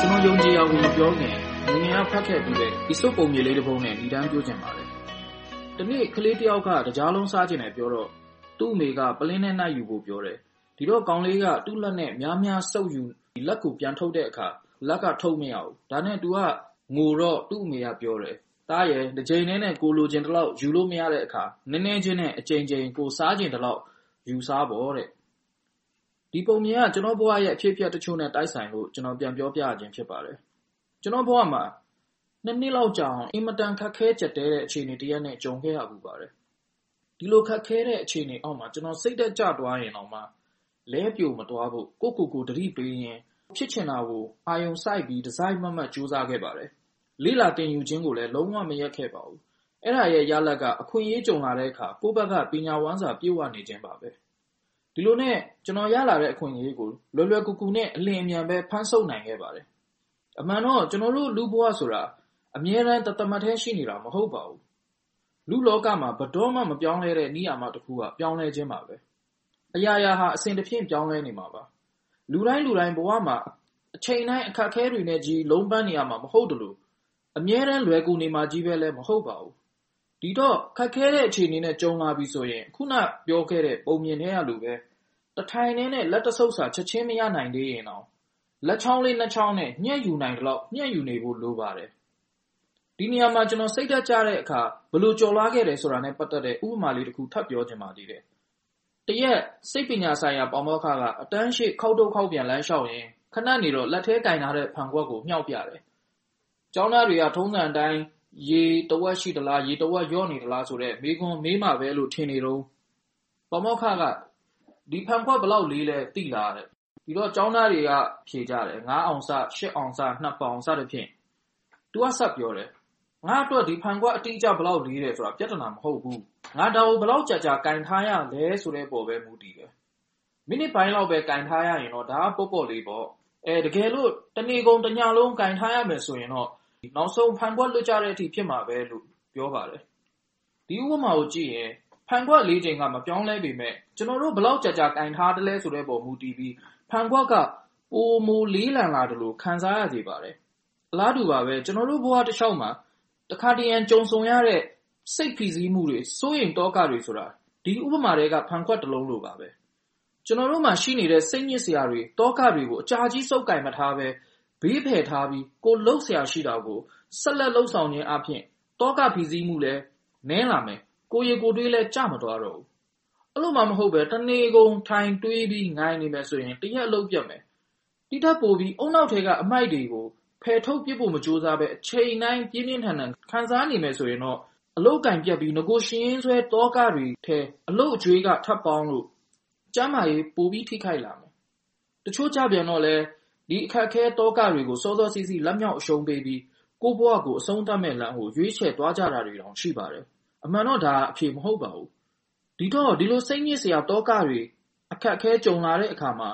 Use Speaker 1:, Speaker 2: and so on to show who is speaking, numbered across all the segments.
Speaker 1: ကျွန်တော်ယုံကြည်အောင်မပြောခင်ငငယ်ကဖတ်ခဲ့ပြီးတဲ့ဒီစုပ်ပုံမြေလေးတစ်ပုဒ်နဲ့ဒီတန်းပြောချင်ပါတယ်။ဒီနေ့ကလေးတယောက်ကတကြားလုံးစားခြင်းနဲ့ပြောတော့သူ့အမေကပလင်းနဲ့နှိုက်ယူဖို့ပြောတယ်။ဒီတော့ကောင်လေးကသူ့လက်နဲ့များများဆုပ်ယူလက်ကိုပြန်ထုတ်တဲ့အခါလက်ကထုတ်မရဘူး။ဒါနဲ့သူကငိုတော့သူ့အမေကပြောတယ်။သားရဲ့တစ်ချိန်တည်းနဲ့ကိုလိုချင်တလောက်ယူလို့မရတဲ့အခါနည်းနည်းချင်းနဲ့အချိန်ချင်းကိုစားခြင်းတလောက်ယူစားပေါ့တဲ့။ ဒီပုံမြင်က ကျွန်တော်ဘဝရဲ့ အဖြစ်အပျက်တချို့နဲ့ တိုက်ဆိုင်လို့ ကျွန်တော် ပြန်ပြောပြခြင်းဖြစ်ပါတယ်။ကျွန်တော်ဘဝမှာနှစ်နှစ်လောက်ကြာအောင် အင်မတန် ခက်ခဲကြက်တဲတဲ့ အခြေအနေတရက်နဲ့ ကြုံခဲ့ရပူပါတယ်။ဒီလိုခက်ခဲတဲ့ အခြေအနေအောက်မှာ ကျွန်တော် စိတ်သက်ကြသွားရင်တော့မှ လဲပြိုမသွားဖို့ ကိုကိုကိုတတိပေးရင်ဖြစ်ချင်တာကို အာယုံစိုက်ပြီးဒီဇိုင်းမမတ် ကြိုးစားခဲ့ပါတယ်။လေးလာတင်ယူခြင်းကိုလည်း လုံးဝမရက်ခဲ့ပါဘူး။အဲ့ဒါရဲ့ ရလကအခွင့်အရေးကြုံလာတဲ့အခါ ကိုယ့်ဘက်က ပညာဝမ်းစာ ပြေဝနေခြင်းပါပဲ။ ဒီလိုနဲ့ ကျွန်တော်ရလာတဲ့အခွင့်အရေးကို လွယ်လွယ်ကူကူနဲ့ အလင်းအမြန်ပဲ ဖမ်းဆုပ်နိုင်ခဲ့ပါတယ်။အမှန်တော့ ကျွန်တော်တို့ လူဘဝဆိုတာ အမြဲတမ်း တသမတ်ထဲရှိနေတာ မဟုတ်ပါဘူး။လူလောကမှာဘတော်မှ မပြောင်းလဲတဲ့နိယာမတစ်ခုက ပြောင်းလဲခြင်းပါပဲ။အရာရာဟာအစဉ်တစ်ဖြင့် ပြောင်းလဲနေမှာပါ။လူတိုင်းလူတိုင်း ဘဝမှာ အချိန်တိုင်း အခက်အခဲတွေနဲ့ကြီးလုံးပန်းနေရမှာ မဟုတ်တလို့အမြဲတမ်း လွယ်ကူနေမှာကြီးပဲလည်း မဟုတ်ပါဘူး။ ဒီတော့ ခက်ခဲတဲ့ အခြေအနေနဲ့ ကြုံလာပြီဆိုရင် ခုနပြောခဲ့တဲ့ ပုံမြင်ထဲကလိုပဲတထိုင်နဲ့ လက်တဆုပ်စာ ချက်ချင်းမရနိုင်သေးရင်တော့လက်ချောင်းလေး နှစ်ချောင်းနဲ့ ညှက်ယူနိုင်တော့ညှက်ယူနေဖို့ လိုပါတယ် ဒီနေရာမှာ ကျွန်တော် စိတ်ဓာတ်ကျတဲ့အခါ ဘယ်လိုကျော်လွှားခဲ့တယ်ဆိုတာနဲ့ ပတ်သက်တဲ့ ဥပမာလေးတစ်ခု ထပ်ပြောချင်ပါသေးတယ်။တရက် စိတ်ပညာဆိုင်ရာပေါမောက္ခက အတန်းရှိခောက်တုတ်ခောက်ပြန် လမ်းလျှောက်ရင်ခဏနေတော့ လက်ထဲကင်ထားတဲ့ ဖန်ခွက်ကို မြှောက်ပြတယ်။ကျောင်းသားတွေက ထုံးစံအတိုင်း ရေတဝက်ရှိသလားရေတဝက်လျော့နေသလားဆိုတဲ့မေးခွန်းမေးမှပဲလို့ထင်နေတော့ပေါမောက္ခကဒီဖန်ခွက်ဘလောက်လေးလဲသိလားတဲ့။ဒီတော့ကျောင်းသားတွေကဖြေကြတယ်9အောင်စ10အောင်စ2ပေါင်စသဖြင့်။ तू ကဆက်ပြောတယ်ငါအတွက်ဒီဖန်ခွက်အတိအကျဘယ်လောက်လေးတယ်ဆိုတာပြဿနာမဟုတ်ဘူး။ငါဒါကိုဘယ်လောက်ကြာကြာကင်ထားရလဲဆိုတဲ့ပေါ်ပဲမူတည်တယ်။မိနစ်ပိုင်းလောက်ပဲကင်ထားရရင်တော့ဒါကပေါ့ပေါ့လေးပေါ့။အဲတကယ်လို့တနေ့ကုန်တညလုံးကင်ထားရမယ်ဆိုရင်တော့ နောက်ဆုံး ဖန်ခွက်လွတ်ကြတဲ့အထိ ဖြစ်မှာပဲလို့ ပြောပါတယ်။ဒီဥပမာကိုကြည့်ရင် ဖန်ခွက်လေးချိန်က မပြောင်းလဲပေမဲ့ကျွန်တော်တို့ ဘယ်လောက်ကြာကြာကင်ထားတယ်လဲဆိုတဲ့ပေါ် မူတည်ပြီး ဖန်ခွက်က ပိုမိုလေးလံလာတယ်လို့ခံစားရစေပါတယ်။အလားတူပါပဲ ကျွန်တော်တို့ဘဝတစ်လျှောက်မှာ တခါတရံ ကြုံဆုံရတဲ့ စိတ်ဖိစီးမှုတွေ စိုးရိမ်သောကတွေဆိုတာ ဒီဥပမာထဲက ဖန်ခွက်တစ်လုံးလိုပါပဲ ကျွန်တော်တို့မှာရှိနေတဲ့ စိတ်ညစ်စရာတွေ သောကတွေကို အကြာကြီးစုပ်ကင်မထားပဲ ဘေးဖယ်ထားပြီး ကိုလှုပ်ဆရာရှိတာကို ဆက်လက်လှုပ်ဆောင်ခြင်းအပြင်သောကဖိစီးမှုလည်း နည်းလာမယ် ကိုရီကိုတွေးလဲကြမသွားတော့ဘူး အဲ့လိုမှ မဟုတ်ပဲတနေ့ကုန် ထိုင်တွေးပြီး ငိုင်းနေမယ်ဆိုရင် တရက်အလုပ်ပြတ်မယ်တိထပ်ပို့ပြီးအုံနောက်ထဲက အမိုက်တွေကို ဖယ်ထုတ်ပစ်ဖို့ မကြိုးစားဘဲ အချိန်တိုင်း ပြင်းပြင်းထန်ထန် ခံစားနေမယ်ဆိုရင်တော့ အလုပ်အကိုင်ပြတ်ပြီး နဂိုရှိရင်းစွဲ သောကတွေထဲ အလုပ်အကျွေးကထပ်ပေါင်းလို့ ကျန်းမာရေး ပိုပြီးထိခိုက်လာမယ်။တချို့ကြပြန်တော့လည်း ဒီအခက်အခဲသောကတွေကို စောစောစီးစီး လက်မြောက်အရှုံးပေးပြီး ကိုယ့်ဘဝကို အဆုံးသတ်မယ့်လမ်းကို ရွေးချယ်သွားကြတာတွေတောင် ရှိပါတယ်။အမှန်တော့ ဒါအဖြေမဟုတ်ပါဘူး။ဒီတော့ ဒီလိုစိတ်ညစ်စရာသောကတွေ အခက်အခဲ ကြုံလာတဲ့အခါမှာ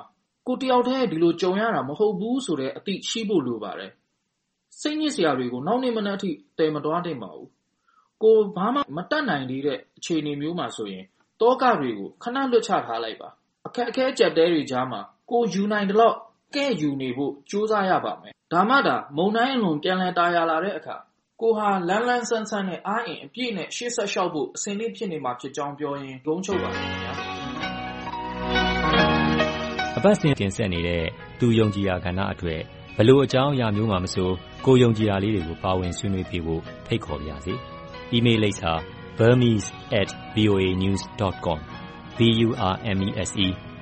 Speaker 1: ကိုယ်တယောက်တည်း ဒီလိုကြုံရတာ မဟုတ်ဘူးဆိုတဲ့ အသိရှိဖို့ လိုပါတယ်။စိတ်ညစ်စရာတွေကို နောက်နေ့မနက်အထိ သယ်မသွားသင့်ပါဘူး။ကိုယ်ဘာမှ မတတ်နိုင်သေးတဲ့ အခြေအနေမျိုးမှာဆိုရင်သောကတွေကို ခဏ လွှတ်ချထားလိုက်ပါ။အခက်အခဲ အကျပ်အတည်းတွေကြားမှာ ကိုယ်ယူနိုင်သလောက် ကဲ့ယူနေဖို့ ကြိုးစားရပါမယ်။ဒါမှသာ မုန်တိုင်းအလွန် ပြန်လည်သာယာလာတဲ့အခါ ကိုယ်ဟာ လန်းလန်းဆန်းဆန်းနဲ့ အားအင်အပြည့်နဲ့ ရှေ့ဆက်လျှောက်ဖို့ အဆင်သင့်ဖြစ်နေမှာဖြစ်ကြောင်းပြောရင်းဂုဏ်ချုပ်ပါတယ်ခင်ဗျာ။
Speaker 2: အပတ်စဉ်တင်ဆက်နေတဲ့ သူယုံကြည်ရာကဏ္ဍအတွက်ဘလို့အကြောင်းအရာမျိုးမှမဆို ကိုယုံကြည်ရာလေးတွေကို ပါဝင်ဆွေးနွေးပြဖို့ ဖိတ်ခေါ်ပါရစေ။ email လိပ်စာ burmese@voanews.com